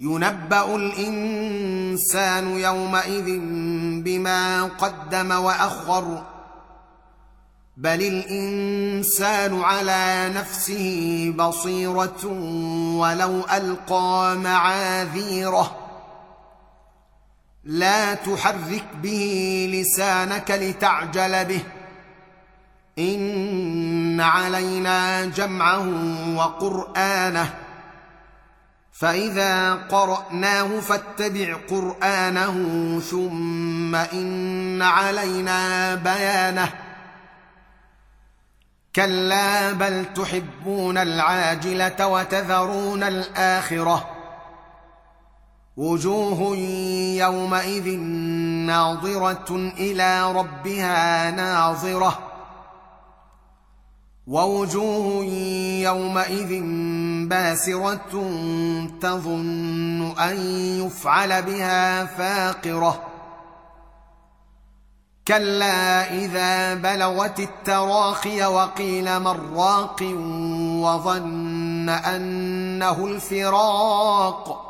ينبأ الإنسان يومئذ بما قدم وأخر بل الإنسان على نفسه بصيرة ولو ألقى معاذيره. لا تحرك به لسانك لتعجل به. إن علينا جمعه وقرآنه. فإذا قرأناه فاتبع قرآنه ثم إن علينا بيانه. كلا بل تحبون العاجلة وتذرون الآخرة. وجوه يومئذ ناظرة إلى ربها ناظرة. ووجوه يومئذ باسرة تظن أن يفعل بها فاقرة. كلا إذا بلغت التراخي وقيل من راق وظن أنه الفراق.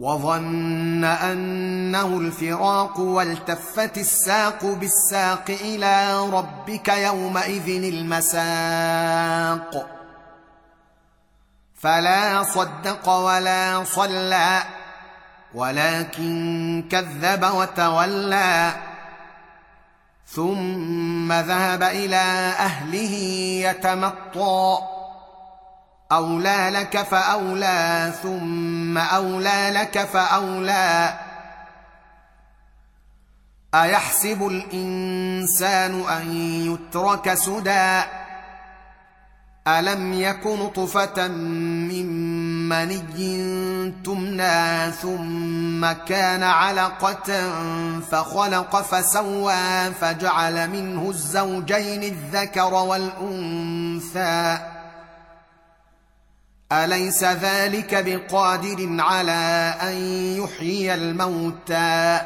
وظن أنه الفراق والتفت الساق بالساق إلى ربك يومئذ المساق. فلا صدق ولا صلى ولكن كذب وتولى. ثم ذهب إلى أهله يتمطى. أولى لك فأولى ثم أولى لك فأولى. أيحسب الإنسان أن يترك سدى؟ ألم يك نطفة من مني تمنى ثم كان علقة فخلق فسوى فجعل منه الزوجين الذكر والأنثى. أليس ذلك بقادر على أن يحيي الموتى؟